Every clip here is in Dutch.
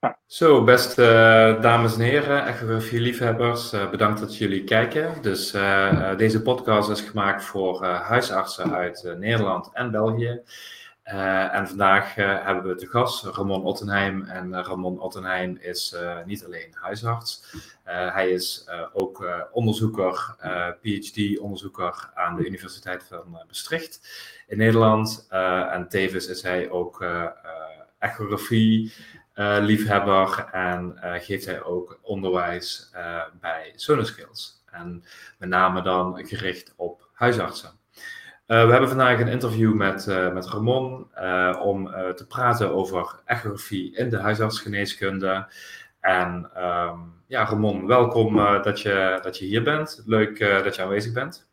Ja. Zo, beste uh, dames en heren, echografie-liefhebbers, uh, bedankt dat jullie kijken. Dus uh, deze podcast is gemaakt voor huisartsen uit Nederland en België. en vandaag hebben we te gast Ramon Ottenheim. En Ramon Ottenheim is niet alleen huisarts, hij is ook onderzoeker, PhD-onderzoeker aan de Universiteit van Maastricht in Nederland. en tevens is hij ook echografie. Uh, liefhebber en uh, geeft hij ook onderwijs uh, bij Sonoskills. En met name dan gericht op huisartsen. we hebben vandaag een interview met, met Ramon om te praten over echografie in de huisartsgeneeskunde. En um, ja, Ramon, welkom dat, je, dat je hier bent. Leuk dat je aanwezig bent.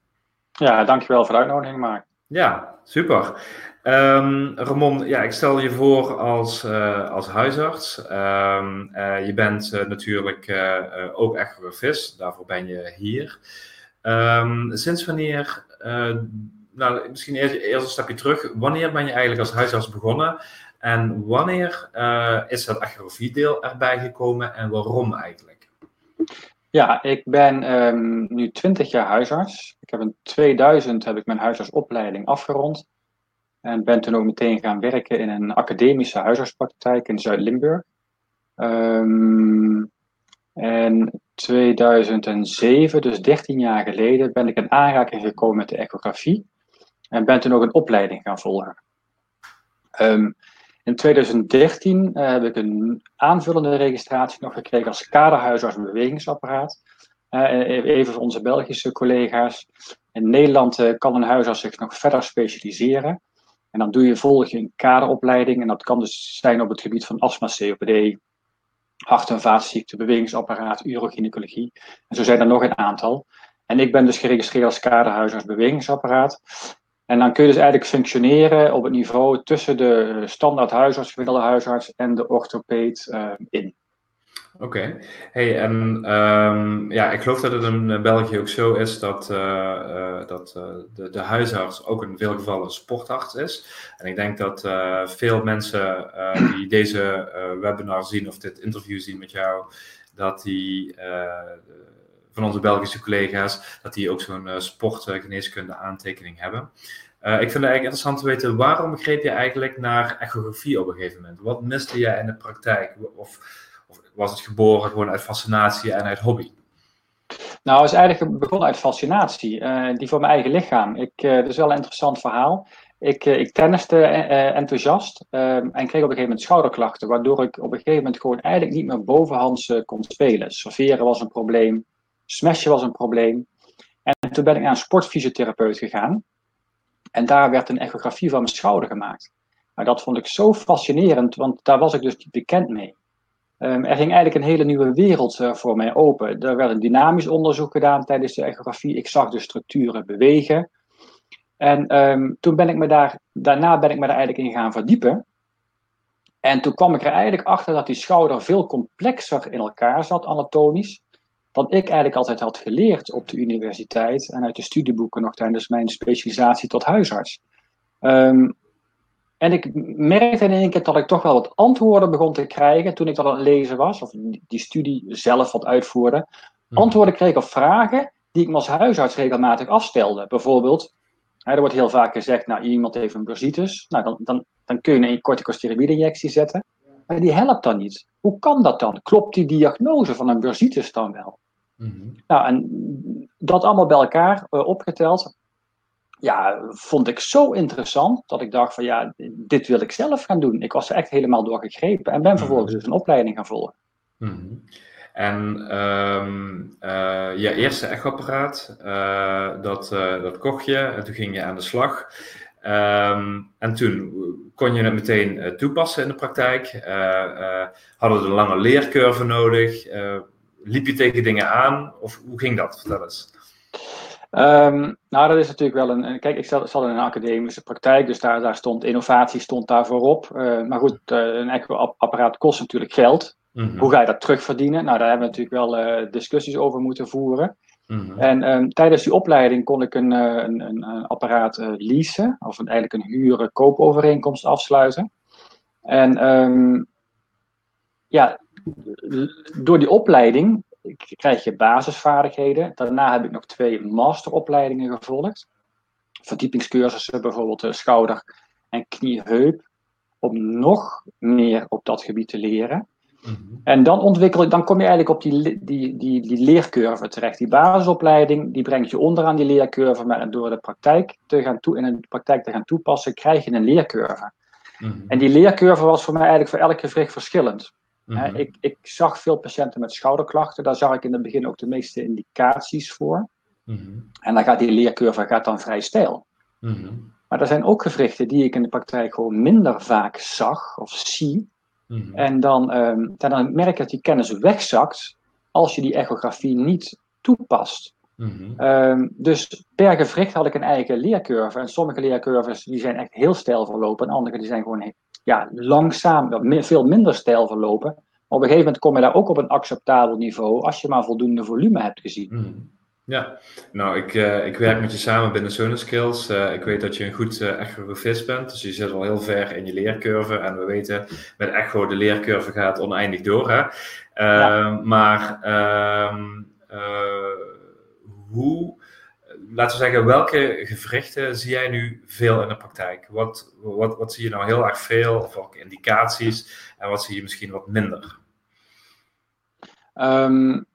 Ja, dankjewel voor de uitnodiging, Mark. Ja, super. Um, Ramon, ja, ik stel je voor als, uh, als huisarts. Um, uh, je bent uh, natuurlijk ook echografist, daarvoor ben je hier. Um, sinds wanneer, nou misschien eerst, eerst een stapje terug, wanneer ben je eigenlijk als huisarts begonnen? En wanneer is dat echografiedeel erbij gekomen en waarom eigenlijk? Ja, ik ben nu 20 jaar huisarts. Ik heb in 2000 heb ik mijn huisartsopleiding afgerond. En ben toen ook meteen gaan werken in een academische huisartspraktijk in Zuid-Limburg. Um, en 2007, dus 13 jaar geleden, ben ik in aanraking gekomen met de echografie. En ben toen ook een opleiding gaan volgen. Um, in 2013 uh, heb ik een aanvullende registratie nog gekregen als kaderhuisarts bewegingsapparaat. Uh, even voor onze Belgische collega's. In Nederland uh, kan een huisarts zich nog verder specialiseren. En dan doe je volg je een kaderopleiding. En dat kan dus zijn op het gebied van astma, COPD, hart- en vaatziekten, bewegingsapparaat, urogynecologie. En zo zijn er nog een aantal. En ik ben dus geregistreerd als kaderhuisarts bewegingsapparaat. En dan kun je dus eigenlijk functioneren op het niveau tussen de standaard huisarts, gemiddelde huisarts en de orthopeed uh, in. Oké. Hey, en um, ja, ik geloof dat het in België ook zo is dat, uh, dat de, de, huisarts ook in veel gevallen sportarts is. En ik denk dat veel mensen die deze webinar zien of dit interview zien met jou, dat die van onze Belgische collega's, dat die ook zo'n sportgeneeskunde aantekening hebben. ik vind het eigenlijk interessant te weten, waarom greep je eigenlijk naar echografie op een gegeven moment? Wat miste jij in de praktijk? Of was het geboren gewoon uit fascinatie en uit hobby? Nou, het is eigenlijk begonnen uit fascinatie. Die voor mijn eigen lichaam. Ik, dat is wel een interessant verhaal. Ik, ik tenniste enthousiast en kreeg op een gegeven moment schouderklachten. Waardoor ik op een gegeven moment gewoon eigenlijk niet meer bovenhands kon spelen. Serveren was een probleem. Smashen was een probleem. En toen ben ik naar een sportfysiotherapeut gegaan. En daar werd een echografie van mijn schouder gemaakt. Maar dat vond ik zo fascinerend, want daar was ik dus niet bekend mee. Um, er ging eigenlijk een hele nieuwe wereld uh, voor mij open. Er werd een dynamisch onderzoek gedaan tijdens de echografie. Ik zag de structuren bewegen. En um, toen ben ik me daar, daarna ben ik me daar eigenlijk in gaan verdiepen. En toen kwam ik er eigenlijk achter dat die schouder veel complexer in elkaar zat, anatomisch, dan ik eigenlijk altijd had geleerd op de universiteit en uit de studieboeken nog tijdens mijn specialisatie tot huisarts. Um, en ik merkte in één keer dat ik toch wel wat antwoorden begon te krijgen toen ik dat aan het lezen was, of die studie zelf wat uitvoerde. Mhm. Antwoorden kreeg op vragen die ik me als huisarts regelmatig afstelde. Bijvoorbeeld, hè, er wordt heel vaak gezegd, nou iemand heeft een bursitis, nou dan, dan, dan kun je een corticosteroïde injectie zetten. Maar die helpt dan niet. Hoe kan dat dan? Klopt die diagnose van een bursitis dan wel? Mhm. Nou, en dat allemaal bij elkaar uh, opgeteld, ja, vond ik zo interessant dat ik dacht van ja, dit wil ik zelf gaan doen. Ik was er echt helemaal door gegrepen en ben vervolgens mhm. dus een opleiding gaan volgen. Mm En um, uh, je eerste echoapparaat, uh, dat, uh, dat kocht je en toen ging je aan de slag. Um, en toen kon je het meteen toepassen in de praktijk. hadden we een lange leercurve nodig? Liep je tegen dingen aan? Of hoe ging dat? Vertel eens. Um, nou, dat is natuurlijk wel een. Kijk, ik zat, zat in een academische praktijk, dus daar, daar stond innovatie stond daar voorop. Uh, maar goed, uh, een echo-apparaat kost natuurlijk geld. Mm-hmm. Hoe ga je dat terugverdienen? Nou, daar hebben we natuurlijk wel uh, discussies over moeten voeren. Mm-hmm. En um, tijdens die opleiding kon ik een, een, een, een apparaat leasen, of een, eigenlijk een huren-koopovereenkomst afsluiten. En um, ja, door die opleiding krijg je basisvaardigheden. Daarna heb ik nog twee masteropleidingen gevolgd. Verdiepingscursussen, bijvoorbeeld uh, schouder en knie-heup. Om nog meer op dat gebied te leren. Mhm. En dan ontwikkel dan kom je eigenlijk op die, die, die, die leercurve terecht. Die basisopleiding, die brengt je onderaan die leercurve, maar door de praktijk te gaan toe, in de praktijk te gaan toepassen, krijg je een leercurve. Mhm. En die leercurve was voor mij eigenlijk voor elk gewricht verschillend. Mhm. ik, ik, zag veel patiënten met schouderklachten, daar zag ik in het begin ook de meeste indicaties voor. En dan gaat die leercurve gaat dan vrij stijl. Maar er zijn ook gewrichten die ik in de praktijk gewoon minder vaak zag of zie. Mhm. En dan, um, dan merk je dat die kennis wegzakt als je die echografie niet toepast. Mhm. Ehm, dus per gewricht had ik een eigen leercurve. En sommige leercurves die zijn echt heel stijl verlopen. En andere die zijn gewoon ja, langzaam, veel minder stijl verlopen. Maar op een gegeven moment kom je daar ook op een acceptabel niveau als je maar voldoende volume hebt gezien. Mhm. Ja, nou, ik, uh, ik werk met je samen binnen Sonoskills. Uh, eh, ik weet dat je een goed uh, echografist bent, dus je zit al heel ver in je leercurve. En we weten, met echo, de leercurve gaat oneindig door. Hè? Ja. Maar ehm, hoe, laten we zeggen, welke gewrichten zie jij nu veel in de praktijk? Wat, wat, wat zie je nou heel erg veel, of welke indicaties? En wat zie je misschien wat minder? Um,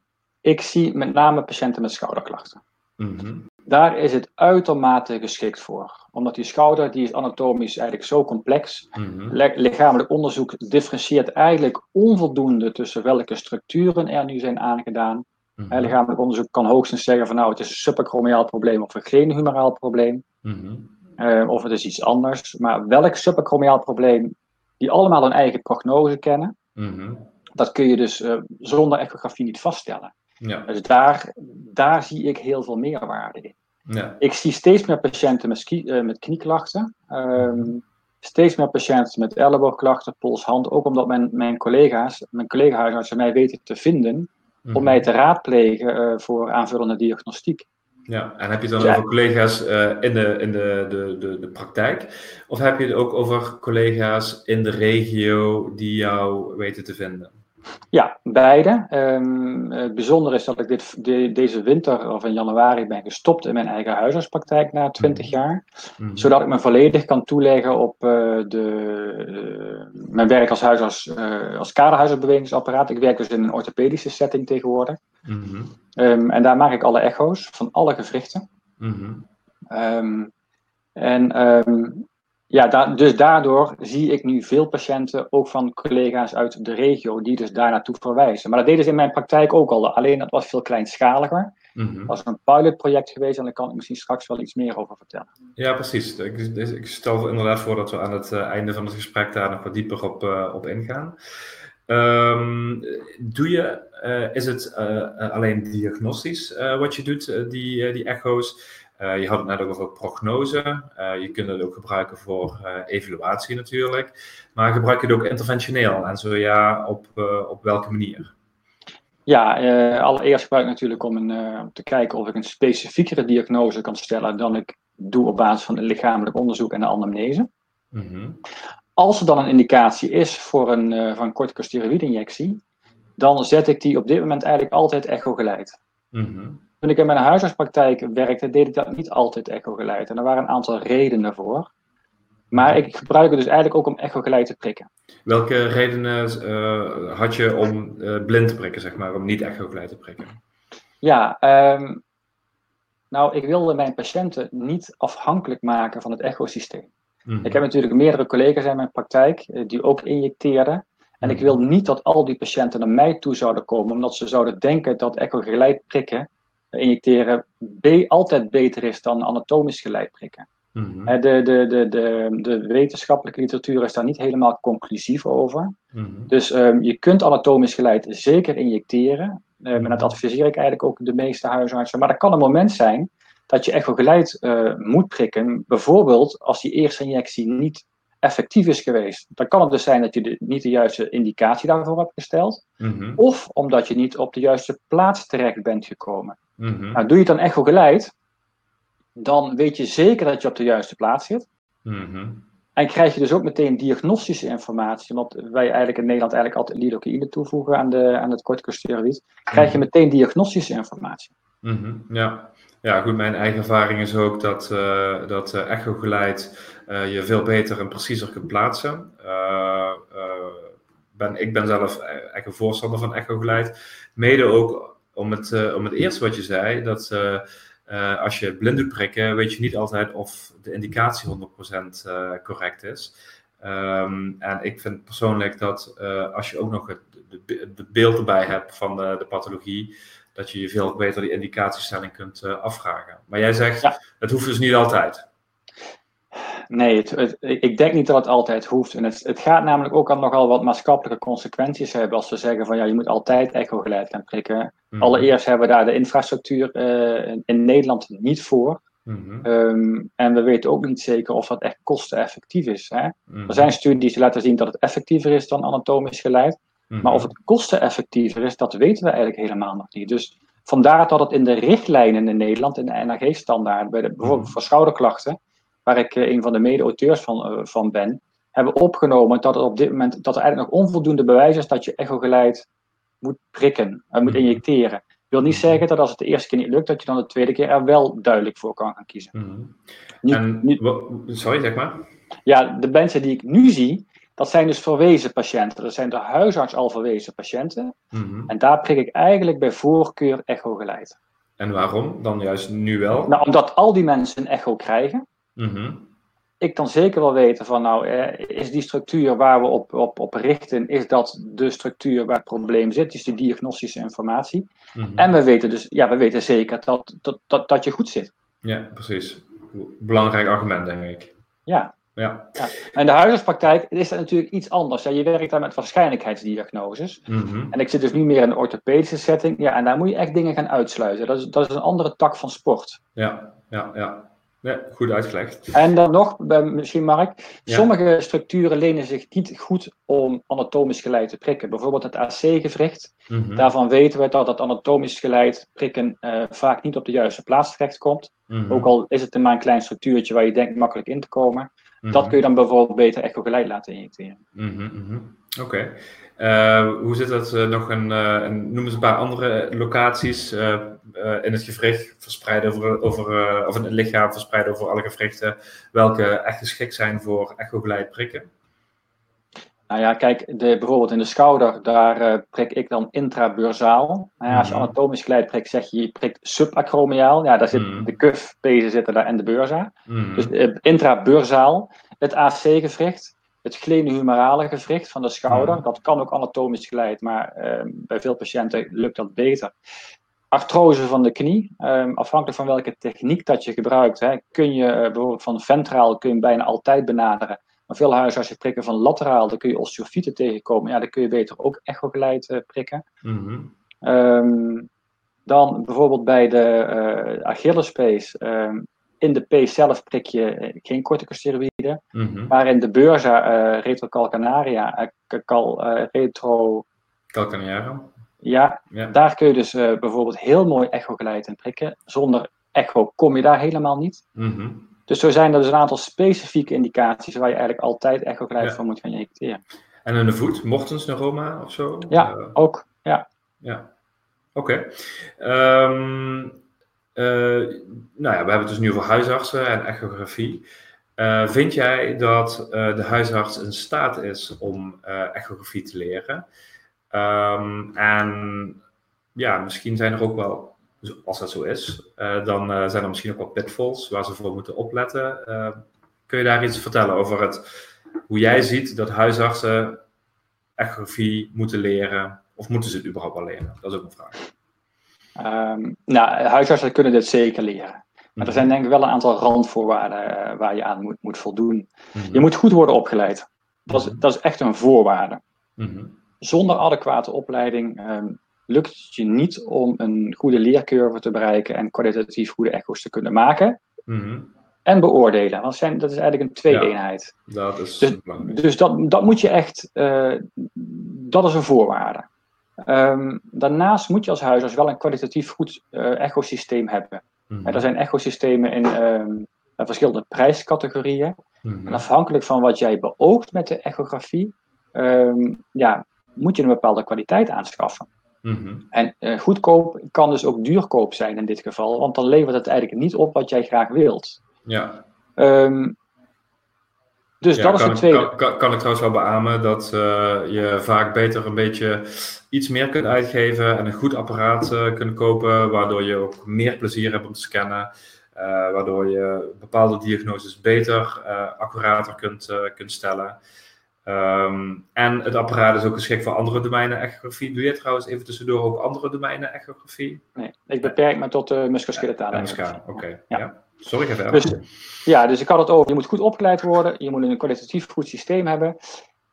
ik zie met name patiënten met schouderklachten. Mhm. Daar is het uitermate geschikt voor. Omdat die schouder, die is anatomisch eigenlijk zo complex. Mm Lichamelijk onderzoek differentieert eigenlijk onvoldoende tussen welke structuren er nu zijn aangedaan. Mm Lichamelijk onderzoek kan hoogstens zeggen van nou het is een subacromiaal probleem of een genhumeraal probleem. Mhm. Eh, of het is iets anders. Maar welk subacromiaal probleem, die allemaal een eigen prognose kennen, mhm. dat kun je dus uh, zonder echografie niet vaststellen. Ja. Dus daar, daar zie ik heel veel meerwaarde in. Ja. Ik zie steeds meer patiënten met, uh, met knieklachten. Um, steeds meer patiënten met elleboogklachten, pols, hand. Ook omdat mijn, mijn collega's, mijn collega-huisartsen mij weten te vinden om mhm. mij te raadplegen uh, voor aanvullende diagnostiek. Ja, en heb je het dan over collega's uh, in, de, in de, de, de, de praktijk? Of heb je het ook over collega's in de regio die jou weten te vinden? Ja, beide. Um, bijzondere is dat ik dit, deze winter of in januari ben gestopt in mijn eigen huisartspraktijk na 20 mhm. jaar. Mhm. Zodat ik me volledig kan toeleggen op uh, de, uh, mijn werk als huisarts, uh, als kaderhuisartsbewegingsapparaat. Ik werk dus in een orthopedische setting tegenwoordig. Mm um, en daar maak ik alle echo's van alle gewrichten. Mm um, en ja, dus daardoor zie ik nu veel patiënten, ook van collega's uit de regio, die dus daar naartoe verwijzen. Maar dat deden ze in mijn praktijk ook al, alleen dat was veel kleinschaliger. Mm Dat was een pilotproject geweest en daar kan ik misschien straks wel iets meer over vertellen. Ja, precies. Ik, ik stel inderdaad voor dat we aan het eh, einde van het gesprek daar nog wat dieper op, uh, op ingaan. Um, doe je, uh, is het alleen diagnostisch wat je doet, die, die echo's? Uh, je had het net ook over prognose. Uh, je kunt het ook gebruiken voor uh, evaluatie natuurlijk. Maar gebruik je het ook interventioneel? En zo ja, op, op welke manier? Ja, allereerst gebruik ik natuurlijk om, een, om te kijken of ik een specifiekere diagnose kan stellen dan ik doe op basis van het lichamelijk onderzoek en de anamnese. Mm Als er dan een indicatie is voor een, voor een corticosteroïde-injectie, dan zet ik die op dit moment eigenlijk altijd echo geleid. Mm toen ik in mijn huisartspraktijk werkte, deed ik dat niet altijd echo-geleid. En er waren een aantal redenen voor. Maar ik gebruik het dus eigenlijk ook om echo-geleid te prikken. Welke redenen uh, had je om uh, blind te prikken, zeg maar, om niet echo-geleid te prikken? Ja, um, nou, ik wilde mijn patiënten niet afhankelijk maken van het echosysteem. Mm Ik heb natuurlijk meerdere collega's in mijn praktijk uh, die ook injecteerden. En ik mhm. wil niet dat al die patiënten naar mij toe zouden komen, omdat ze zouden denken dat echo-geleid prikken injecteren altijd beter is dan anatomisch geleid prikken. Mm de, de, de, de, de wetenschappelijke literatuur is daar niet helemaal conclusief over. Mhm. Dus um, je kunt anatomisch geleid zeker injecteren. Um, en dat adviseer ik eigenlijk ook de meeste huisartsen. Maar er kan een moment zijn dat je echo geleid uh, moet prikken. Bijvoorbeeld als die eerste injectie niet effectief is geweest. Dan kan het dus zijn dat je de, niet de juiste indicatie daarvoor hebt gesteld. Mhm. Of omdat je niet op de juiste plaats terecht bent gekomen. Mm nou, doe je het dan echo geleid, dan weet je zeker dat je op de juiste plaats zit. Mhm. En krijg je dus ook meteen diagnostische informatie, want wij eigenlijk in Nederland eigenlijk altijd lidocaïne toevoegen aan, de, aan het corticosteroïd, krijg je meteen diagnostische informatie. Mhm, ja. Ja, goed, mijn eigen ervaring is ook dat, uh, dat uh, echogeleid uh, je veel beter en preciezer kunt plaatsen. ben, ik ben zelf echt een voorstander van echogeleid. Mede ook om het, om het eerste wat je zei, dat als je blind doet prikken, weet je niet altijd of de indicatie 100% uh, correct is. Um, en ik vind persoonlijk dat als je ook nog het beeld erbij hebt van de, de, pathologie, dat je je veel beter die indicatiestelling kunt uh, afvragen. Maar jij zegt, ja. het hoeft dus niet altijd. Nee, het, het, ik denk niet dat het altijd hoeft. En het, het gaat namelijk ook al nogal wat maatschappelijke consequenties hebben als we zeggen van ja, je moet altijd echo-geleid gaan prikken. Mm. Allereerst hebben we daar de infrastructuur uh, in Nederland niet voor. Mm-hmm. Um, en we weten ook niet zeker of dat echt kosteneffectief is. Hè? Mm-hmm. Er zijn studies die laten zien dat het effectiever is dan anatomisch geleid. Maar of het kosteneffectiever is, dat weten we eigenlijk helemaal nog niet. Dus vandaar dat het in de richtlijnen in Nederland, in de NAG-standaard, bijvoorbeeld mm-hmm. voor schouderklachten, waar ik uh, een van de mede-auteurs van, uh, van ben, hebben opgenomen dat er op dit moment dat er eigenlijk nog onvoldoende bewijs is dat je echogeleid moet prikken, uh, moet injecteren. wil niet zeggen dat als het de eerste keer niet lukt, dat je dan de tweede keer er wel duidelijk voor kan gaan kiezen. Nu, en, nu, sorry, zeg maar. Ja, de mensen die ik nu zie, dat zijn dus verwezen patiënten. Dat zijn de huisarts al verwezen patiënten. Mm-hmm. En daar prik ik eigenlijk bij voorkeur echo geleid. En waarom dan juist nu wel? Nou, omdat al die mensen een echo krijgen. Mm-hmm. Ik dan zeker wel weten van, nou, eh, is die structuur waar we op, op, op richten, is dat de structuur waar het probleem zit, is die diagnostische informatie. Mm-hmm. En we weten dus, ja, we weten zeker dat, dat, dat, dat je goed zit. Ja, precies. Belangrijk argument, denk ik. Ja, ja. ja. En de huisartspraktijk is dat natuurlijk iets anders. Ja, je werkt daar met waarschijnlijkheidsdiagnoses. Mm-hmm. En ik zit dus nu meer in een orthopedische setting. Ja, en daar moet je echt dingen gaan uitsluiten. Dat is, dat is een andere tak van sport. Ja, ja, ja. Ja, goed uitgelegd. En dan nog, misschien Mark, sommige structuren lenen zich niet goed om anatomisch geleid te prikken. Bijvoorbeeld het AC-gewricht. Mm-hmm. Daarvan weten we dat het anatomisch geleid prikken uh, vaak niet op de juiste plaats terechtkomt. Mm-hmm. Ook al is het maar een klein structuurtje waar je denkt makkelijk in te komen. Dat mhm. kun je dan bijvoorbeeld beter echo geleid laten injecteren. Mm -hmm, Oké. Okay. Uh, hoe zit dat uh, nog een, uh, een, noem eens een paar andere locaties in het gewricht verspreid over, over of in het lichaam verspreid over alle gewrichten, welke echt geschikt zijn voor echo geleid prikken? Nou ja, kijk, de, bijvoorbeeld in de schouder, daar uh, prik ik dan intrabursaal. Nou ja, als je mhm. anatomisch geleid prikt, zeg je, je prikt subacromiaal. Ja, daar zit mm. de kufpezen zitten daar en de bursa. Mm. Dus uh, intrabursaal. Het AC-gewricht, het glenohumerale gewricht van de schouder, mm. dat kan ook anatomisch geleid, maar uh, bij veel patiënten lukt dat beter. Artrose van de knie, um, afhankelijk van welke techniek dat je gebruikt, hè, kun je uh, bijvoorbeeld van ventraal kun je bijna altijd benaderen. Maar veel huisartsen prikken van lateraal, dan kun je osteofieten tegenkomen. Ja, dan kun je beter ook echogeleid uh, prikken. Mm um, dan bijvoorbeeld bij de uh, Achillespees. Um, in de P zelf prik je eh, geen corticosteroïden. Mm -hmm. Maar in de beurza uh, retrocalcanaria, cal, retro... Calcanaria. Ja, ja, daar kun je dus bijvoorbeeld heel mooi echogeleid in prikken. Zonder echo kom je daar helemaal niet. Mm -hmm. Dus zo zijn er dus een aantal specifieke indicaties waar je eigenlijk altijd echogeleid ja. voor moet gaan injecteren. En in de voet, Mortens neuroma of zo? Ja, uh, ook. Ja. Ja, oké. Okay. Um, uh, nou ja, we hebben het dus nu over huisartsen en echografie. Uh, vind jij dat de huisarts in staat is om echografie te leren? Um, en ja, misschien zijn er ook wel als dat zo is, uh, dan uh, zijn er misschien ook wel pitfalls waar ze voor moeten opletten. Uh, kun je daar iets vertellen over het, hoe jij ziet dat huisartsen echografie moeten leren? Of moeten ze het überhaupt wel leren? Dat is ook een vraag. Um, nou, huisartsen kunnen dit zeker leren. Maar er mhm. zijn denk ik wel een aantal randvoorwaarden waar je aan moet, moet voldoen. -hmm. Je moet goed worden opgeleid. Dat is, -hmm. dat is echt een voorwaarde. Zonder adequate opleiding um, lukt het je niet om een goede leercurve te bereiken en kwalitatief goede echo's te kunnen maken. Mhm. En beoordelen. Want zijn, dat is eigenlijk een twee-eenheid. Ja, dat is dus, dus dat, dat moet je echt, uh, dat is een voorwaarde. Um, daarnaast moet je als huisarts wel een kwalitatief goed uh, echosysteem hebben. Mm -hmm. Er zijn echosystemen in um, verschillende prijscategorieën. Mhm. En afhankelijk van wat jij beoogt met de echografie, ehm, ja, moet je een bepaalde kwaliteit aanschaffen. Mhm. En uh, goedkoop kan dus ook duurkoop zijn in dit geval, want dan levert het eigenlijk niet op wat jij graag wilt. Ja. Um, dus dat is het tweede. Kan, kan, ik trouwens wel beamen dat uh, je vaak beter een beetje iets meer kunt uitgeven en een goed apparaat uh, kunt kopen, waardoor je ook meer plezier hebt om te scannen. Uh, waardoor je bepaalde diagnoses beter, accurater kunt, kunt stellen. Um, en het apparaat is ook geschikt voor andere domeinen echografie. Doe je trouwens even tussendoor ook andere domeinen echografie? Nee, ik beperk me tot de musculoskeletale ja, echografie. Oké, ja. ja. Sorry, ga verder. Dus, ja, dus ik had het over, je moet goed opgeleid worden, je moet een kwalitatief goed systeem hebben.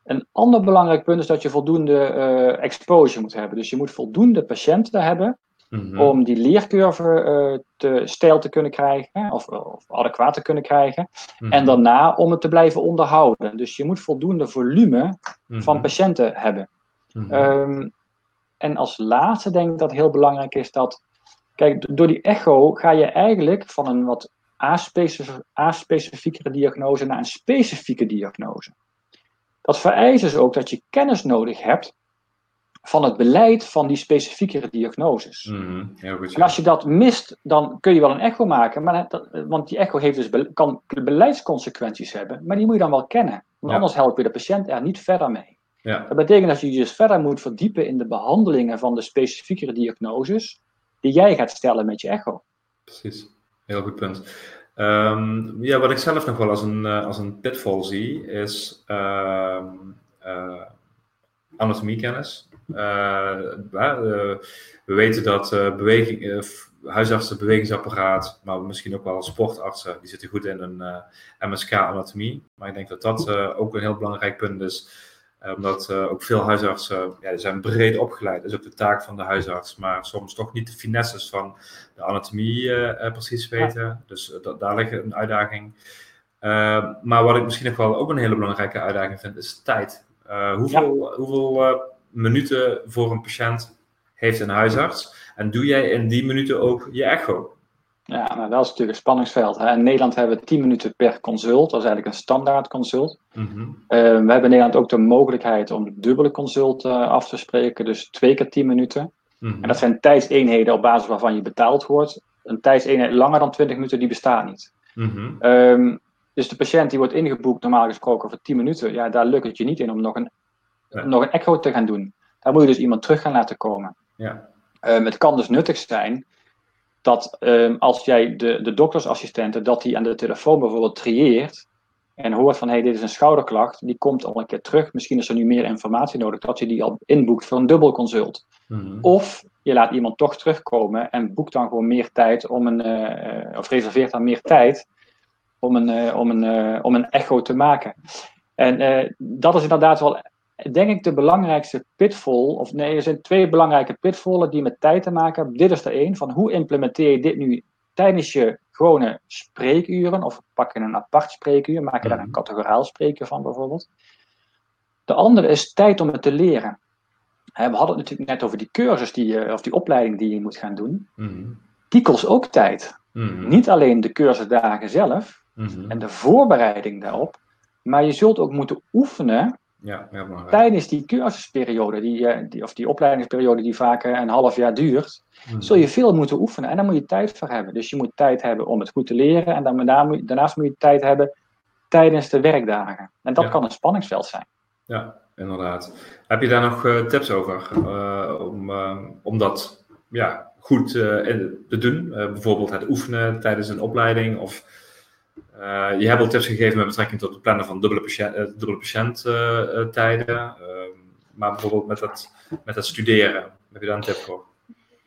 Een ander belangrijk punt is dat je voldoende uh, exposure moet hebben. Dus je moet voldoende patiënten hebben Mhm. Om die leercurve uh, te stijl te kunnen krijgen, of, of, adequaat te kunnen krijgen. En mhm. daarna om het te blijven onderhouden. Dus je moet voldoende volume van mhm. patiënten hebben. Um, en als laatste denk ik dat heel belangrijk is dat, kijk, door die echo ga je eigenlijk van een wat aspecifiekere diagnose naar een specifieke diagnose. Dat vereist dus ook dat je kennis nodig hebt van het beleid van die specifieke diagnoses. Mm, en als je dat mist, dan kun je wel een echo maken, maar want die echo heeft dus kan beleidsconsequenties hebben, maar die moet je dan wel kennen. Want anders help je de patiënt er niet verder mee. Ja. Dat betekent dat je je dus verder moet verdiepen in de behandelingen van de specifieke diagnoses die jij gaat stellen met je echo. Precies, heel goed punt. Um, ja, wat ik zelf nog wel als een, uh, als een pitfall zie, is uh, anatomiekennis. Eh, we weten dat eh, beweging, eh, huisartsen, bewegingsapparaat, maar misschien ook wel sportartsen, die zitten goed in een MSK-anatomie. Maar ik denk dat dat ook een heel belangrijk punt is omdat ook veel huisartsen ja, zijn breed opgeleid. Dat is ook de taak van de huisarts. Maar soms toch niet de finesses van de anatomie precies weten. Dus daar ligt een uitdaging. maar wat ik misschien nog wel ook een hele belangrijke uitdaging vind, is tijd. hoeveel, hoeveel minuten voor een patiënt heeft een huisarts. En doe jij in die minuten ook je echo? Ja, dat is natuurlijk een spanningsveld. Hè. In Nederland hebben we 10 minuten per consult. Dat is eigenlijk een standaard consult. Mhm. Eh, we hebben in Nederland ook de mogelijkheid om dubbele consult uh, af te spreken. Dus twee keer 10 minuten. Mhm. En dat zijn tijdseenheden op basis waarvan je betaald wordt. Een tijdseenheid langer dan 20 minuten, die bestaat niet. Mhm. Ehm, dus de patiënt die wordt ingeboekt normaal gesproken voor 10 minuten. Ja, daar lukt het je niet in om nog een nog een echo te gaan doen. Daar moet je dus iemand terug gaan laten komen. Ja. Um, het kan dus nuttig zijn dat um, als jij de, de doktersassistenten, dat die aan de telefoon bijvoorbeeld trieert en hoort van hé, hey, dit is een schouderklacht, die komt al een keer terug. Misschien is er nu meer informatie nodig, dat je die al inboekt voor een dubbel consult. Mm Of je laat iemand toch terugkomen en boekt dan gewoon meer tijd om een, uh, of reserveert dan meer tijd om een, uh, om een, uh, om een echo te maken. En dat is inderdaad wel denk ik de belangrijkste pitfall, of nee, er zijn twee belangrijke pitfallen die met tijd te maken hebben. Dit is er één, van hoe implementeer je dit nu tijdens je gewone spreekuren, of pak je een apart spreekuur, maak je daar een mhm. categoraal spreekuur van bijvoorbeeld. De andere is tijd om het te leren. We hadden het natuurlijk net over die cursus, die je, of die opleiding die je moet gaan doen. Mhm. Die kost ook tijd. Mhm. Niet alleen de cursusdagen zelf en de voorbereiding daarop, maar je zult ook moeten oefenen ja, Tijdens die cursusperiode, die, eh, die, of die opleidingsperiode die vaak eh, een half jaar duurt, hmm. zul je veel moeten oefenen. En daar moet je tijd voor hebben. Dus je moet tijd hebben om het goed te leren. En dan, daarnaast moet je tijd hebben tijdens de werkdagen. En dat kan een spanningsveld zijn. Ja, inderdaad. Heb je daar nog uh, tips over om, om dat ja, goed te doen? bijvoorbeeld het oefenen tijdens een opleiding of je hebt al tips gegeven met betrekking tot het plannen van dubbele, patiënt, uh, dubbele patiënttijden. Uh, maar bijvoorbeeld met het, met het studeren, heb je daar een tip voor?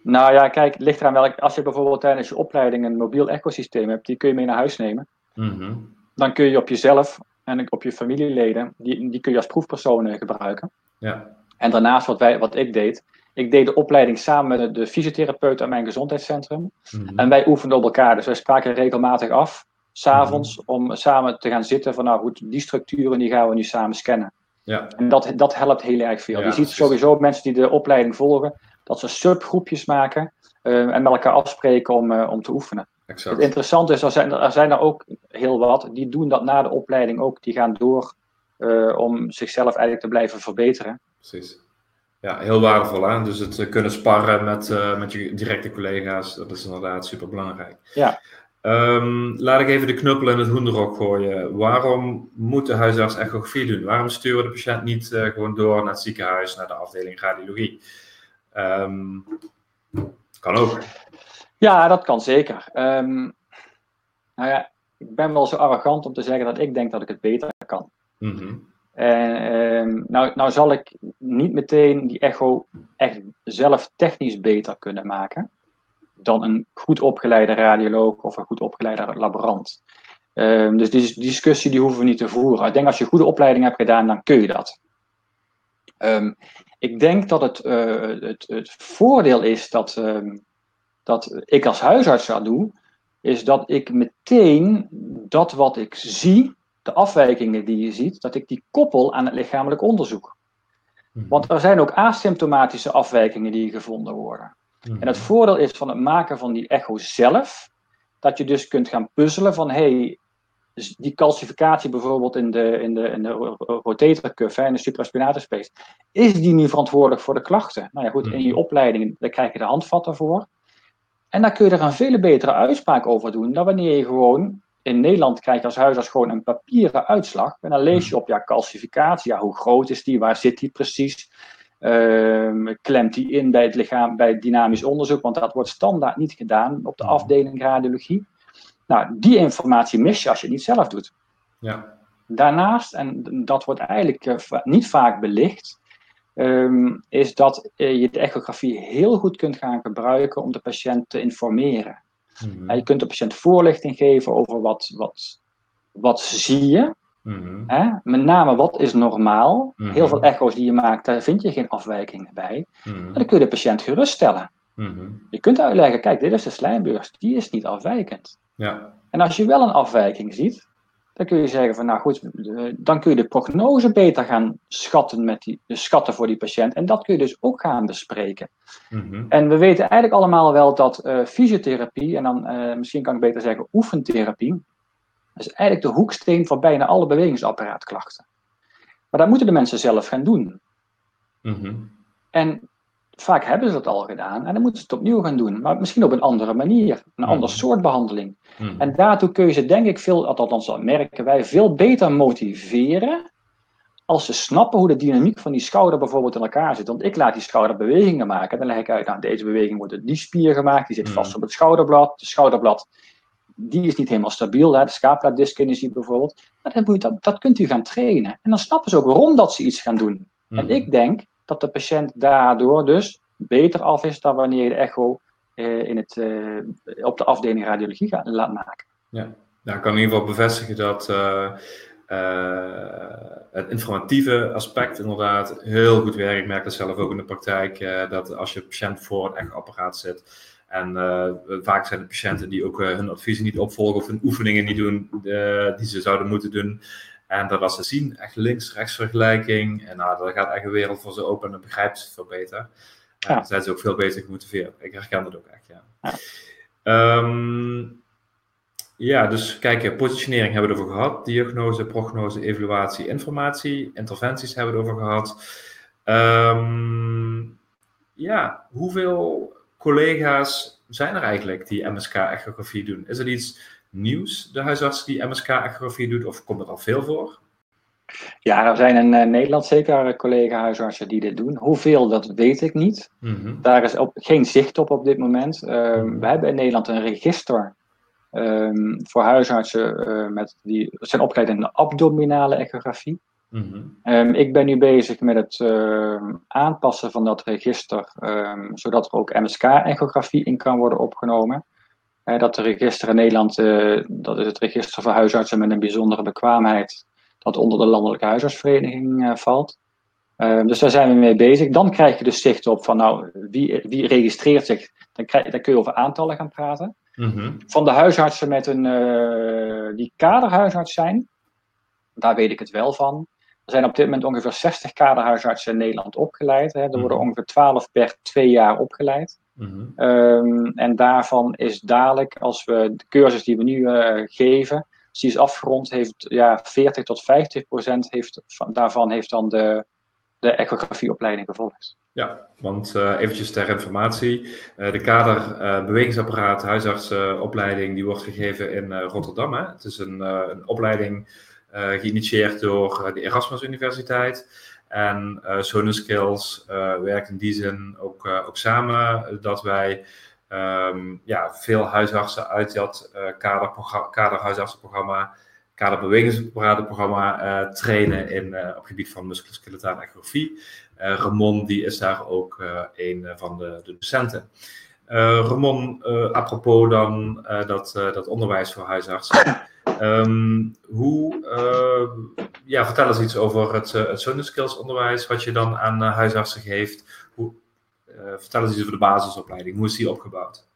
Nou ja, kijk, het ligt eraan welk. Als je bijvoorbeeld tijdens je opleiding een mobiel ecosysteem hebt, die kun je mee naar huis nemen. Mhm. Dan kun je op jezelf en op je familieleden, die, die kun je als proefpersonen gebruiken. Ja. En daarnaast wat, wij, wat ik deed, ik deed de opleiding samen met de, fysiotherapeut aan mijn gezondheidscentrum. Mhm. En wij oefenden op elkaar, dus wij spraken regelmatig af s'avonds mm om samen te gaan zitten van nou goed, die structuren die gaan we nu samen scannen. Ja. En dat, dat helpt heel erg veel. je ziet sowieso mensen die de opleiding volgen, dat ze subgroepjes maken uh, en met elkaar afspreken om, uh, om te oefenen. exact. Het interessante is, er zijn, er zijn er ook heel wat, die doen dat na de opleiding ook. Die gaan door uh, om zichzelf eigenlijk te blijven verbeteren. Precies. Ja, heel waardevol. Hè? Dus het kunnen sparren met, met je directe collega's, dat is inderdaad super belangrijk. Ja. Um, laat ik even de knuppel in het hoenderok gooien. Waarom moet de huisarts echografie doen? Waarom sturen we de patiënt niet uh, gewoon door naar het ziekenhuis, naar de afdeling radiologie? Um, kan ook. Ja, dat kan zeker. Um, nou ja, ik ben wel zo arrogant om te zeggen dat ik denk dat ik het beter kan. Mm -hmm. En nou, nou zal ik niet meteen die echo echt zelf technisch beter kunnen maken dan een goed opgeleide radioloog of een goed opgeleide laborant. Um, dus die, discussie die hoeven we niet te voeren. Ik denk als je een goede opleiding hebt gedaan, dan kun je dat. Um, ik denk dat het, uh, het, het, voordeel is dat, um, dat ik als huisarts zou doen, is dat ik meteen dat wat ik zie, de afwijkingen die je ziet, dat ik die koppel aan het lichamelijk onderzoek. Want er zijn ook asymptomatische afwijkingen die gevonden worden. En het voordeel is van het maken van die echo zelf, dat je dus kunt gaan puzzelen van hey, die calcificatie bijvoorbeeld in de, in de, in de rotatorcuff, in de supraspinatus space, is die nu verantwoordelijk voor de klachten? Nou ja, goed, in je opleiding daar krijg je de handvatten voor. En dan kun je er een veel betere uitspraak over doen dan wanneer je gewoon, in Nederland krijg je als huisarts gewoon een papieren uitslag. En dan lees je op, ja, calcificatie, ja, hoe groot is die, waar zit die precies? Uh, klemt die in bij het lichaam, bij het dynamisch onderzoek, want dat wordt standaard niet gedaan op de afdeling radiologie. Nou, die informatie mis je als je het niet zelf doet. Ja. Daarnaast, en dat wordt eigenlijk uh, niet vaak belicht, um, is dat uh, je de echografie heel goed kunt gaan gebruiken om de patiënt te informeren. Mhm. je kunt de patiënt voorlichting geven over wat, wat, wat zie je, Mhm. Hè? Met name wat is normaal. Mhm. Heel veel echo's die je maakt, daar vind je geen afwijkingen bij. Mhm. En dan kun je de patiënt geruststellen. Je kunt uitleggen, kijk, dit is de slijmbeurs, die is niet afwijkend. Ja. En als je wel een afwijking ziet, dan kun je zeggen van, nou goed, eh, dan kun je de prognose beter gaan schatten, met die, dus schatten voor die patiënt. En dat kun je dus ook gaan bespreken. En we weten eigenlijk allemaal wel dat eh, fysiotherapie, en dan eh, misschien kan ik beter zeggen oefentherapie, dat is eigenlijk de hoeksteen voor bijna alle bewegingsapparaatklachten. Maar dat moeten de mensen zelf gaan doen. Mhm. En vaak hebben ze dat al gedaan en dan moeten ze het opnieuw gaan doen. Maar misschien op een andere manier, een ander soort behandeling. Mhm. En daartoe kun je ze denk ik veel, althans dat merken wij, veel beter motiveren als ze snappen hoe de dynamiek van die schouder bijvoorbeeld in elkaar zit. Want ik laat die schouder bewegingen maken. Dan leg ik uit, nou, deze beweging wordt door die spier gemaakt, die zit Mhm. vast op het schouderblad. De schouderblad, die is niet helemaal stabiel, hè, de scapula-dyskinesie bijvoorbeeld. Maar dan moet je dat, dat kunt u gaan trainen. En dan snappen ze ook waarom dat ze iets gaan doen. En Mhm. ik denk dat de patiënt daardoor dus beter af is dan wanneer je de echo eh, in het, eh, op de afdeling radiologie gaat, laat maken. Ja, nou, ik kan in ieder geval bevestigen dat eh, het informatieve aspect inderdaad heel goed werkt. Ik merk dat zelf ook in de praktijk, dat als je patiënt voor een echoapparaat zit, en eh, vaak zijn de patiënten die ook eh, hun adviezen niet opvolgen of hun oefeningen niet doen eh, die ze zouden moeten doen. En dat als ze zien, echt links-rechts vergelijking, en nou, daar gaat echt een wereld voor ze open en dan begrijpen ze het veel beter. En Ja. dan zijn ze ook veel beter gemotiveerd. Ik herken dat ook echt, ja. Ja. Ehm, ja, dus kijk, positionering hebben we het over gehad. Diagnose, prognose, evaluatie, informatie. Interventies hebben we het over gehad. Ehm, ja, hoeveel collega's zijn er eigenlijk die MSK-echografie doen? Is er iets nieuws, de huisarts die MSK-echografie doet, of komt er al veel voor? Ja, er zijn in eh, Nederland zeker collega-huisartsen die dit doen. Hoeveel, dat weet ik niet. Mhm. Daar is op, geen zicht op op dit moment. Ehm, we hebben in Nederland een register ehm, voor huisartsen eh, met die zijn opgeleid in de abdominale echografie. Mhm. Ehm, ik ben nu bezig met het ehm, aanpassen van dat register, ehm, zodat er ook MSK-echografie in kan worden opgenomen. Eh, dat de register in Nederland, eh, dat is het register voor huisartsen met een bijzondere bekwaamheid, dat onder de Landelijke Huisartsvereniging eh, valt. Dus daar zijn we mee bezig. Dan krijg je dus zicht op van, nou, wie, wie registreert zich? Dan, krijg, dan kun je over aantallen gaan praten. Mhm. Van de huisartsen met een, die kaderhuisarts zijn, daar weet ik het wel van. Er zijn op dit moment ongeveer 60 kaderhuisartsen in Nederland opgeleid. Hè. Er worden Mhm. ongeveer 12 per twee jaar opgeleid. Mhm. Ehm, en daarvan is dadelijk, als we de cursus die we nu eh, geven, als die is afgerond, heeft ja, 40 tot 50 procent heeft, van, daarvan heeft dan de, de echografieopleiding gevolgd. Ja, want eh, eventjes ter informatie. eh, de kader eh, bewegingsapparaat huisartsenopleiding die wordt gegeven in Rotterdam. Hè? Het is een, een opleiding geïnitieerd door eh, de Erasmus Universiteit. En eh Skills eh, werkt in die zin ook, eh, samen dat wij ehm, ja, veel huisartsen uit dat eh kaderhuisartsenprogramma, kaderbewegingsapparatenprogramma eh trainen in, eh, op het gebied van musculoskeletale. Eh, Ramon die is daar ook eh, een van de, de docenten. Eh, Ramon, eh, apropos dan eh, dat, eh, dat onderwijs voor huisartsen. Ehm, hoe, eh, ja, vertel eens iets over het, uh, Sonus Skills onderwijs, wat je dan aan uh, huisartsen geeft. Uh, vertel eens iets over de basisopleiding. Hoe is die opgebouwd?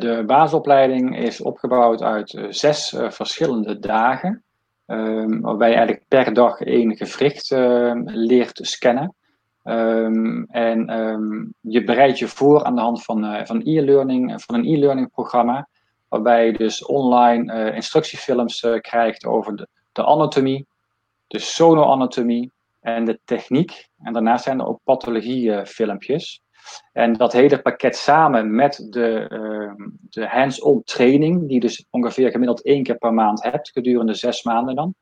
De basisopleiding is opgebouwd uit zes verschillende dagen, um, waarbij je eigenlijk per dag één gewricht ehm, leert scannen. Um, en um, je bereidt je voor aan de hand van, van e-learning, van een e-learning programma, waarbij je dus online instructiefilms krijgt over de, de anatomie, de sonoanatomie en de techniek. En daarnaast zijn er ook pathologiefilmpjes. En dat hele pakket samen met de, uh, de hands-on training, die dus ongeveer gemiddeld één keer per maand hebt, gedurende zes maanden dan.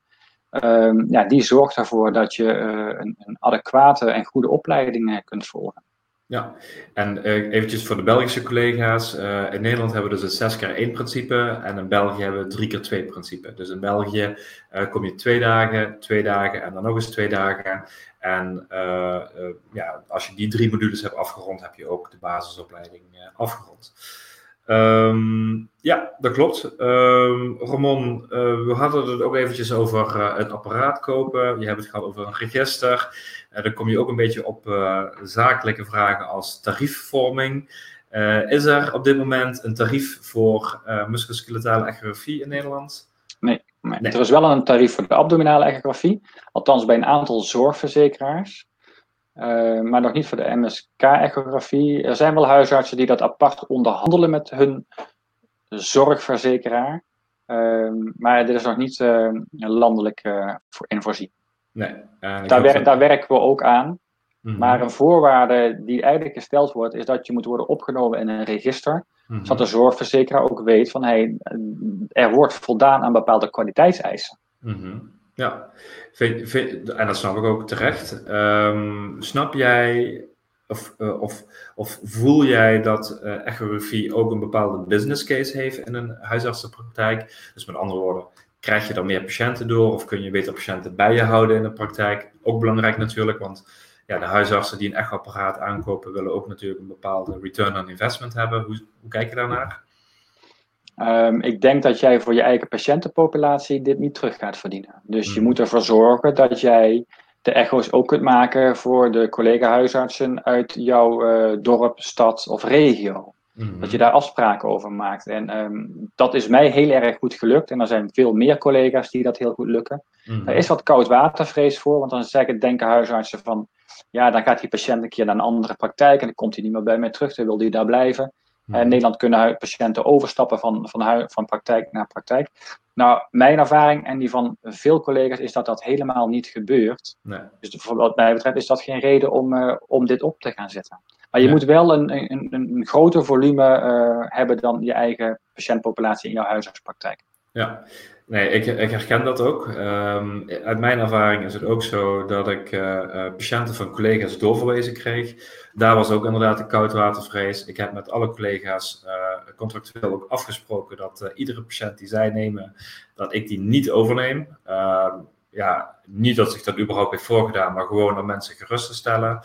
Uh, ja, die zorgt ervoor dat je uh, een, een, adequate en goede opleiding eh, kunt volgen. Ja, en uh, eventjes voor de Belgische collega's. Uh, in Nederland hebben we dus het 6 keer 1 principe en in België hebben we het 3 keer 2 principe. Dus in België uh, kom je twee dagen, twee dagen en dan nog eens twee dagen. En ja, als je die drie modules hebt afgerond, heb je ook de basisopleiding afgerond. Um, ja, dat klopt. Um, Ramon, uh, we hadden het ook eventjes over uh, het apparaat kopen. Je hebt het gehad over een register. Uh, dan kom je ook een beetje op zakelijke vragen als tariefvorming. is er op dit moment een tarief voor musculoskeletale echografie in Nederland? Nee, nee, nee, er is wel een tarief voor de abdominale echografie. Althans bij een aantal zorgverzekeraars. Uh, maar nog niet voor de MSK-echografie. Er zijn wel huisartsen die dat apart onderhandelen met hun zorgverzekeraar. Uh, maar dit is nog niet uh, landelijk voor, in voorzien. Nee, daar, wer daar, werken we ook aan. Mm -hmm. Maar een voorwaarde die eigenlijk gesteld wordt, is dat je moet worden opgenomen in een register. Mm -hmm. Zodat de zorgverzekeraar ook weet van hey, er wordt voldaan aan bepaalde kwaliteitseisen. Mm -hmm. Ja, vind, vind, en dat snap ik ook terecht. Um, snap jij of, uh, of, of voel jij dat uh, echografie ook een bepaalde business case heeft in een huisartsenpraktijk? Dus met andere woorden, krijg je dan meer patiënten door of kun je beter patiënten bij je houden in de praktijk? Ook belangrijk natuurlijk, want ja, de huisartsen die een echoapparaat aankopen willen ook natuurlijk een bepaalde return on investment hebben. Hoe, hoe kijk je daarnaar? Um, ik denk dat jij voor je eigen patiëntenpopulatie dit niet terug gaat verdienen. Dus je moet ervoor zorgen dat jij de echo's ook kunt maken voor de collega-huisartsen uit jouw uh, dorp, stad of regio. Mm. Dat je daar afspraken over maakt. En um, dat is mij heel erg goed gelukt. En er zijn veel meer collega's die dat heel goed lukken. Mm. Er is wat koudwatervrees voor, want dan zeggen, denken huisartsen van... Ja, dan gaat die patiënt een keer naar een andere praktijk en dan komt hij niet meer bij mij terug, dan wil hij daar blijven. In Nederland kunnen patiënten overstappen van, van, van praktijk naar praktijk. Nou, mijn ervaring en die van veel collega's is dat dat helemaal niet gebeurt. Nee. Dus wat mij betreft is dat geen reden om, uh, om dit op te gaan zetten. Maar je moet wel een, een, een groter volume uh, hebben dan je eigen patiëntpopulatie in jouw huisartspraktijk. Ja, nee, ik, ik herken dat ook. Um, uit mijn ervaring is het ook zo dat ik uh, uh, patiënten van collega's doorverwezen kreeg. Daar was ook inderdaad de koudwatervrees. Ik heb met alle collega's uh, contractueel ook afgesproken dat iedere patiënt die zij nemen, dat ik die niet overneem. Ehm, ja, niet dat zich dat überhaupt heeft voorgedaan, maar gewoon om mensen gerust te stellen.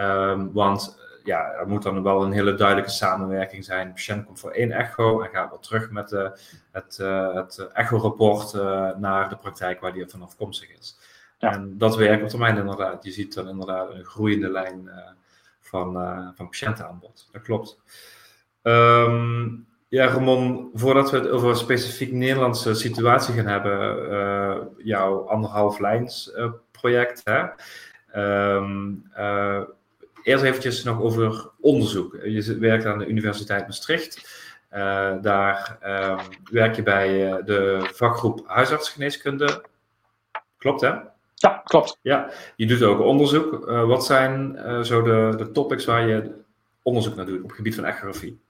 Um, want ja, er moet dan wel een hele duidelijke samenwerking zijn. De patiënt komt voor één echo en gaat weer terug met de, het, uh, het echo-rapport uh, naar de praktijk waar die van afkomstig is. Ja. En dat werkt op termijn inderdaad. Je ziet dan inderdaad een groeiende lijn van, van patiëntenaanbod. Dat klopt. Um, Ja, Ramon, voordat we het over een specifiek Nederlandse situatie gaan hebben, jouw anderhalf lijns project, hè? Um, uh, eerst eventjes nog over onderzoek. Je werkt aan de Universiteit Maastricht. daar um, werk je bij de vakgroep huisartsgeneeskunde. Klopt, hè? Ja, klopt. Ja, je doet ook onderzoek. wat zijn zo de, de topics waar je onderzoek naar doet op het gebied van echografie?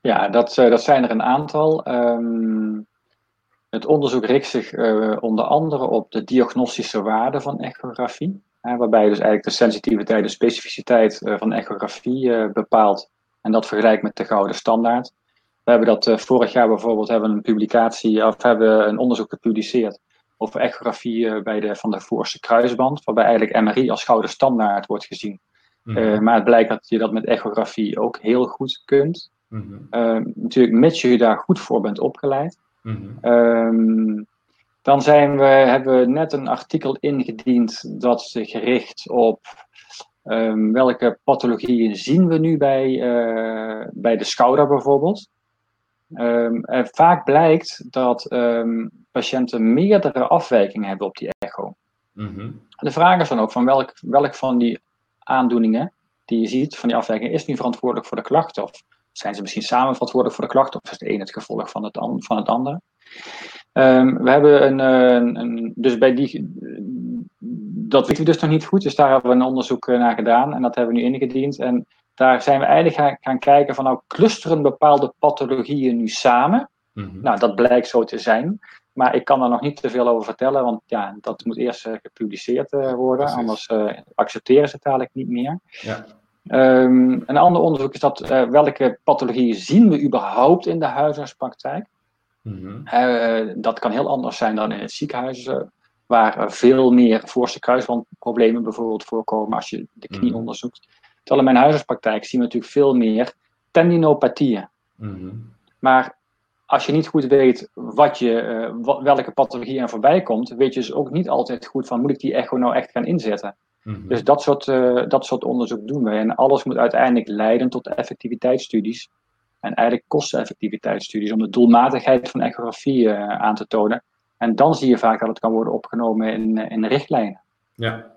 Ja, dat, eh, dat zijn er een aantal. Ehm, het onderzoek richt zich onder andere op de diagnostische waarde van echografie. Waarbij je dus eigenlijk de sensitiviteit en specificiteit uh, van echografie bepaalt. En dat vergelijkt met de gouden standaard. We hebben dat vorig jaar bijvoorbeeld hebben een publicatie, of hebben een onderzoek gepubliceerd over echografie bij de, van de voorste kruisband. Waarbij eigenlijk MRI als gouden standaard wordt gezien. Mhm. maar het blijkt dat je dat met echografie ook heel goed kunt. Mm natuurlijk, mits je daar goed voor bent opgeleid. Mhm. Ehm, dan zijn we, hebben we net een artikel ingediend dat zich richt op um, welke pathologieën zien we nu bij, uh, bij de schouder bijvoorbeeld. en vaak blijkt dat patiënten meerdere afwijkingen hebben op die echo. Mhm. De vraag is dan ook van welk, welk van die aandoeningen die je ziet, van die afwijkingen, is nu verantwoordelijk voor de klachten? Of zijn ze misschien samen verantwoordelijk voor de klacht of is het een het gevolg van het, van het ander? Um, we hebben een, een, een, dus bij die, dat weten we dus nog niet goed, dus daar hebben we een onderzoek eh, naar gedaan en dat hebben we nu ingediend. En daar zijn we eigenlijk gaan, gaan kijken van nou clusteren bepaalde pathologieën nu samen. Mhm. Nou, dat blijkt zo te zijn. Maar ik kan daar nog niet te veel over vertellen, want ja, dat moet eerst uh, gepubliceerd uh, worden, anders uh, accepteren ze het eigenlijk niet meer. Ja. Um, een ander onderzoek is dat welke pathologieën zien we überhaupt in de huisartspraktijk. Mm uh, dat kan heel anders zijn dan in het ziekenhuis, uh, waar veel meer voorste kruisbandproblemen bijvoorbeeld voorkomen als je de knie mm onderzoekt. Terwijl in mijn huisartspraktijk zien we natuurlijk veel meer tendinopathieën. Mm Maar als je niet goed weet wat je, wat, welke pathologie er voorbij komt, weet je dus ook niet altijd goed van moet ik die echo nou echt gaan inzetten. Mhm. Dus dat soort, uh, dat soort onderzoek doen we. En alles moet uiteindelijk leiden tot effectiviteitsstudies. En eigenlijk kosteneffectiviteitsstudies om de doelmatigheid van echografie uh, aan te tonen. En dan zie je vaak dat het kan worden opgenomen in, eh, in richtlijnen. Ja,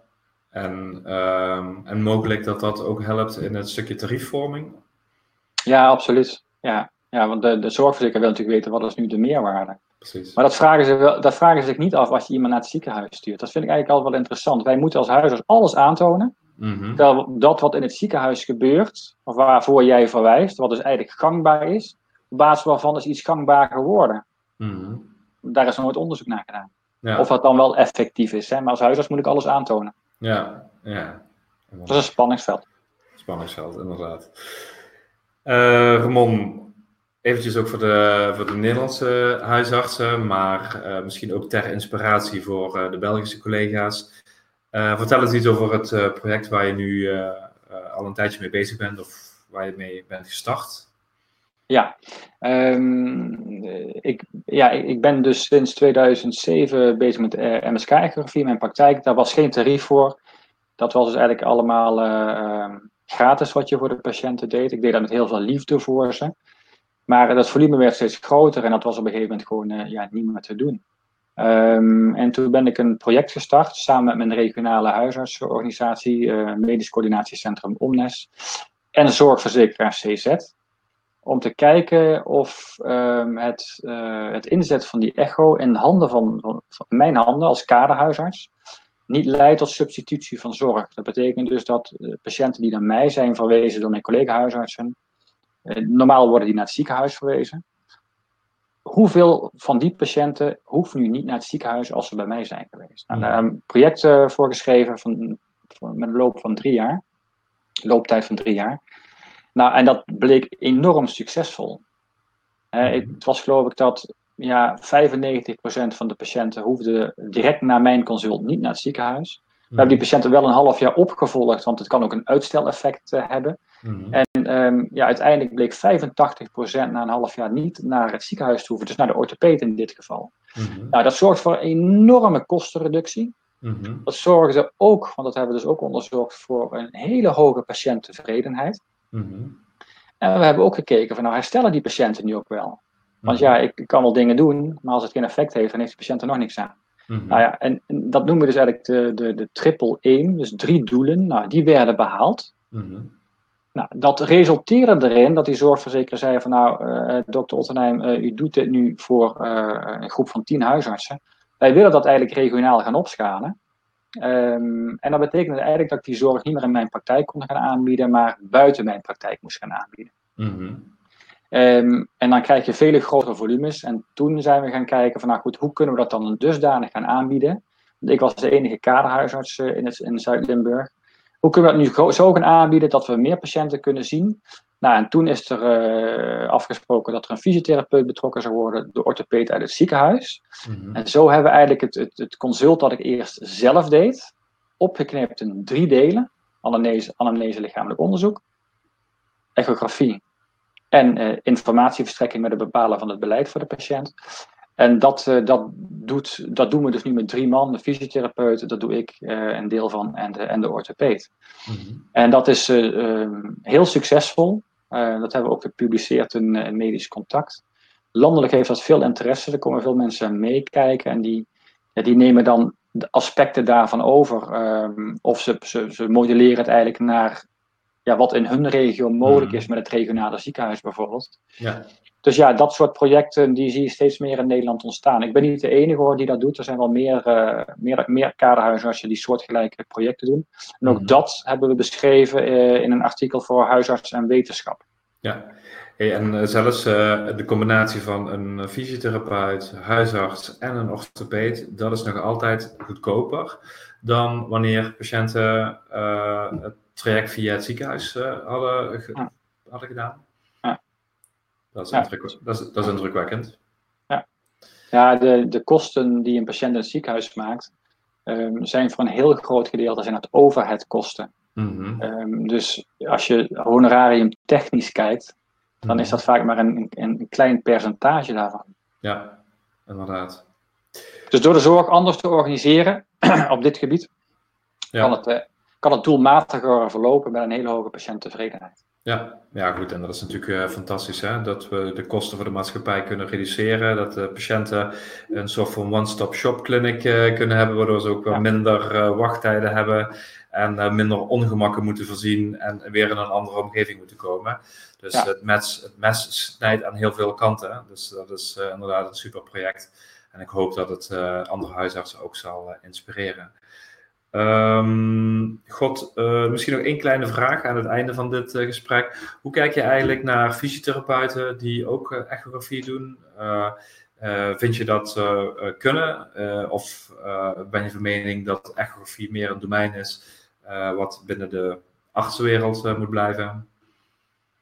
en, uh, en mogelijk dat dat ook helpt in het stukje tariefvorming? Ja, absoluut. Ja, ja want de, de zorgverzekeraar wil natuurlijk weten wat is nu de meerwaarde. Precies. Maar dat vragen, ze wel, dat vragen ze zich niet af als je iemand naar het ziekenhuis stuurt. Dat vind ik eigenlijk altijd wel interessant. Wij moeten als huisarts alles aantonen. Mm Dat wat in het ziekenhuis gebeurt, of waarvoor jij verwijst, wat dus eigenlijk gangbaar is, op basis waarvan is iets gangbaar geworden. Mhm. Daar is nooit onderzoek naar gedaan. Ja. Of dat dan wel effectief is. Hè? Maar als huisarts moet ik alles aantonen. Ja, ja. Dat is een spanningsveld. Spanningsveld, inderdaad. Uh, Ramon, eventjes ook voor de, voor de Nederlandse huisartsen, maar uh, misschien ook ter inspiratie voor uh, de Belgische collega's. Uh, vertel eens iets over het project waar je nu al een tijdje mee bezig bent of waar je mee bent gestart. Ja, um, ik, ja, ik ben dus sinds 2007 bezig met MSK-ecografie, mijn praktijk. Daar was geen tarief voor. Dat was dus eigenlijk allemaal ehm, gratis wat je voor de patiënten deed. Ik deed dat met heel veel liefde voor ze. Maar dat volume werd steeds groter en dat was op een gegeven moment gewoon ja, niet meer te doen. Um, en toen ben ik een project gestart samen met mijn regionale huisartsenorganisatie, uh, Medisch Coördinatiecentrum Omnes en zorgverzekeraar CZ. Om te kijken of um, het, uh, het inzet van die echo in handen van, van, mijn handen als kaderhuisarts niet leidt tot substitutie van zorg. Dat betekent dus dat patiënten die naar mij zijn verwezen door mijn collega-huisartsen, eh, normaal worden die naar het ziekenhuis verwezen. Hoeveel van die patiënten hoeven nu niet naar het ziekenhuis als ze bij mij zijn geweest? Nou, daar een project uh, voor geschreven van, met een loop van drie jaar. Looptijd van drie jaar. Nou, en dat bleek enorm succesvol. Uh, het was geloof ik dat ja, 95% van de patiënten hoefden direct na mijn consult niet naar het ziekenhuis. We hebben die patiënten wel een half jaar opgevolgd, want het kan ook een uitsteleffect uh, hebben. Mhm. En um, ja, uiteindelijk bleek 85% na een half jaar niet naar het ziekenhuis te hoeven, dus naar de orthopeed in dit geval. Mhm. Nou, dat zorgt voor een enorme kostenreductie. Mhm. Dat zorgde ook, want dat hebben we dus ook onderzocht, voor een hele hoge patiënttevredenheid. En we hebben ook gekeken van nou herstellen die patiënten nu ook wel. Want ja, ik kan wel dingen doen, maar als het geen effect heeft, dan heeft de patiënt er nog niks aan. Mhm. Nou ja, en, en dat noemen we dus eigenlijk de, de, de triple aim, dus drie doelen. Nou, die werden behaald. Mhm. Nou, dat resulteerde erin dat die zorgverzekeraar zei van nou, eh dokter Ottenheim, eh, u doet dit nu voor eh, een groep van tien huisartsen. Wij willen dat eigenlijk regionaal gaan opschalen. Ehm, en dat betekende eigenlijk dat ik die zorg niet meer in mijn praktijk kon gaan aanbieden, maar buiten mijn praktijk moest gaan aanbieden. Mhm. Ehm, en dan krijg je vele grotere volumes. En toen zijn we gaan kijken van, nou goed, hoe kunnen we dat dan dusdanig gaan aanbieden? Want ik was de enige kaderhuisarts eh, in, het, in Zuid-Limburg. Hoe kunnen we dat nu zo gaan aanbieden dat we meer patiënten kunnen zien? Nou, en toen is er eh, afgesproken dat er een fysiotherapeut betrokken zou worden, de orthopeed uit het ziekenhuis. Mhm. En zo hebben we eigenlijk het, het, het consult dat ik eerst zelf deed, opgeknipt in drie delen. Anamnese, anamnese lichamelijk onderzoek, echografie en eh, informatieverstrekking met het bepalen van het beleid voor de patiënt. En dat, eh, dat, doet, dat doen we dus nu met drie man, de fysiotherapeut, dat doe ik eh, een deel van, en de, en de orthopeed. Mhm. En dat is eh, eh, heel succesvol. Dat hebben we ook gepubliceerd in, in Medisch Contact. Landelijk heeft dat veel interesse. Er komen veel mensen meekijken en die, ja, die nemen dan de aspecten daarvan over. Ehm, of ze, ze, ze modelleren het eigenlijk naar ja, wat in hun regio mogelijk Mhm. is met het regionale ziekenhuis bijvoorbeeld. Ja. Dus ja, dat soort projecten die zie je steeds meer in Nederland ontstaan. Ik ben niet de enige hoor die dat doet. Er zijn wel meer, eh meer, meer kaderhuisartsen die soortgelijke projecten doen. En ook Mhm. dat hebben we beschreven eh, in een artikel voor huisarts en wetenschap. Ja, hey, en eh, zelfs eh, de combinatie van een fysiotherapeut, huisarts en een orthopeed, dat is nog altijd goedkoper dan wanneer patiënten eh, het traject via het ziekenhuis eh, hadden, ge- Ja. hadden gedaan. Ja. Dat, is Ja. dat, is, dat is indrukwekkend. Ja, de, de kosten die een patiënt in het ziekenhuis maakt, ehm, zijn voor een heel groot gedeelte zijn het overheadkosten. Ehm, dus als je honorarium technisch kijkt, dan is dat vaak maar een, een, een klein percentage daarvan. Ja, inderdaad. Dus door de zorg anders te organiseren op dit gebied, Ja. kan, het, eh, kan het doelmatiger verlopen met een hele hoge patiënttevredenheid. Ja, ja, goed. En dat is natuurlijk eh, fantastisch, hè? dat we de kosten voor de maatschappij kunnen reduceren. Dat de patiënten een soort van one-stop-shop clinic eh, kunnen hebben, waardoor ze ook wel minder eh, wachttijden hebben en minder ongemakken moeten voorzien en weer in een andere omgeving moeten komen. Dus Ja. het, mes, het mes snijdt aan heel veel kanten. Dus dat is inderdaad een super project. En ik hoop dat het andere huisartsen ook zal inspireren. Ehm, God, eh, misschien nog één kleine vraag aan het einde van dit eh, gesprek. Hoe kijk je eigenlijk naar fysiotherapeuten die ook eh, echografie doen? Vind je dat kunnen? Of ben je van mening dat echografie meer een domein is wat binnen de artsenwereld moet blijven?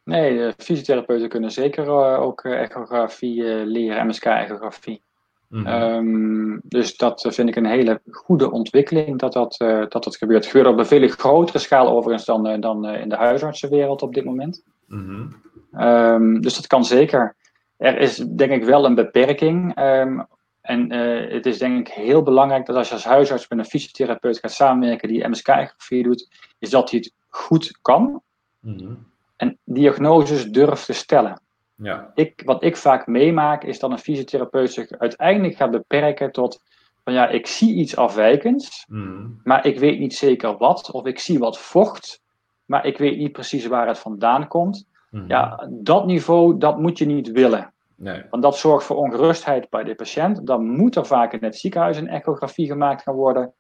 Nee, de fysiotherapeuten kunnen zeker ook echografie leren, MSK-echografie. Mhm. Ehm, dus dat vind ik een hele goede ontwikkeling dat dat, eh, dat, dat gebeurt. Het gebeurt op een veel grotere schaal overigens dan, eh, dan eh, in de huisartsenwereld op dit moment. Mhm. Ehm, dus dat kan zeker. Er is denk ik wel een beperking. ehm, en het is denk ik heel belangrijk dat als je als huisarts met een fysiotherapeut gaat samenwerken die MSK-echografie doet, is dat hij het goed kan Mhm. en diagnoses durft te stellen. Ja. Ik, wat ik vaak meemaak is dat een fysiotherapeut zich uiteindelijk gaat beperken tot van ja, ik zie iets afwijkends, Mhm. maar ik weet niet zeker wat, of ik zie wat vocht, maar ik weet niet precies waar het vandaan komt. Mhm. Ja, dat niveau, dat moet je niet willen. Nee. Want dat zorgt voor ongerustheid bij de patiënt. Dan moet er vaak in het ziekenhuis een echografie gemaakt gaan worden,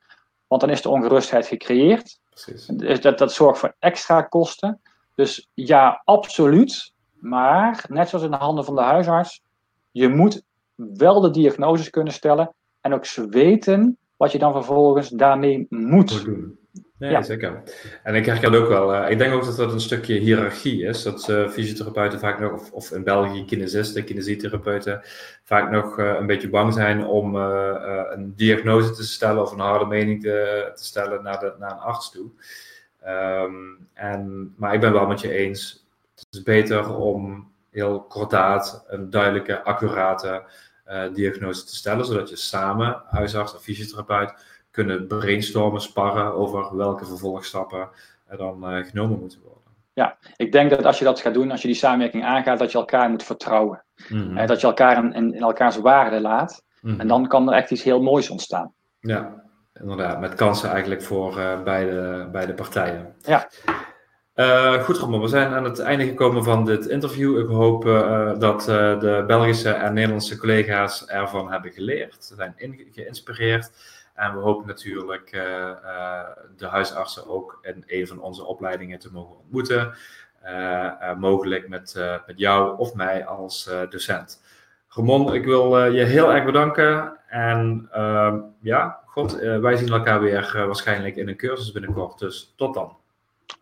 want dan is de ongerustheid gecreëerd. Precies. Dus dat, dat zorgt voor extra kosten. Dus ja, absoluut. Maar net zoals in de handen van de huisarts, je moet wel de diagnoses kunnen stellen en ook weten wat je dan vervolgens daarmee moet. Nee, Ja. zeker. En ik herken ook wel, eh, ik denk ook dat dat een stukje hiërarchie is. Dat eh, fysiotherapeuten vaak nog, of, of in België kinesisten, kinesitherapeuten, vaak nog eh, een beetje bang zijn om een diagnose te stellen of een harde mening te, te stellen naar, de, naar een arts toe. Ehm, en, maar ik ben wel met je eens, het is beter om heel kordaat een duidelijke, accurate eh, diagnose te stellen, zodat je samen, huisarts en fysiotherapeut, kunnen brainstormen, sparren over welke vervolgstappen er dan eh, genomen moeten worden. ja, ik denk dat als je dat gaat doen, als je die samenwerking aangaat, dat je elkaar moet vertrouwen. Eh, dat je elkaar in, in, in elkaars waarde laat. Mhm. En dan kan er echt iets heel moois ontstaan. Ja, inderdaad. Met kansen eigenlijk voor eh, beide, beide partijen. Ja. Eh, goed, Ramon. We zijn aan het einde gekomen van dit interview. Ik hoop eh, dat eh, de Belgische en Nederlandse collega's ervan hebben geleerd, zijn geïnspireerd. En we hopen natuurlijk de huisartsen ook in een van onze opleidingen te mogen ontmoeten. Mogelijk met, met jou of mij als docent. Ramon, ik wil je heel erg bedanken. En ehm, ja, God, wij zien elkaar weer waarschijnlijk in een cursus binnenkort. Dus tot dan.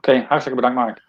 Oké, hartstikke bedankt Mark.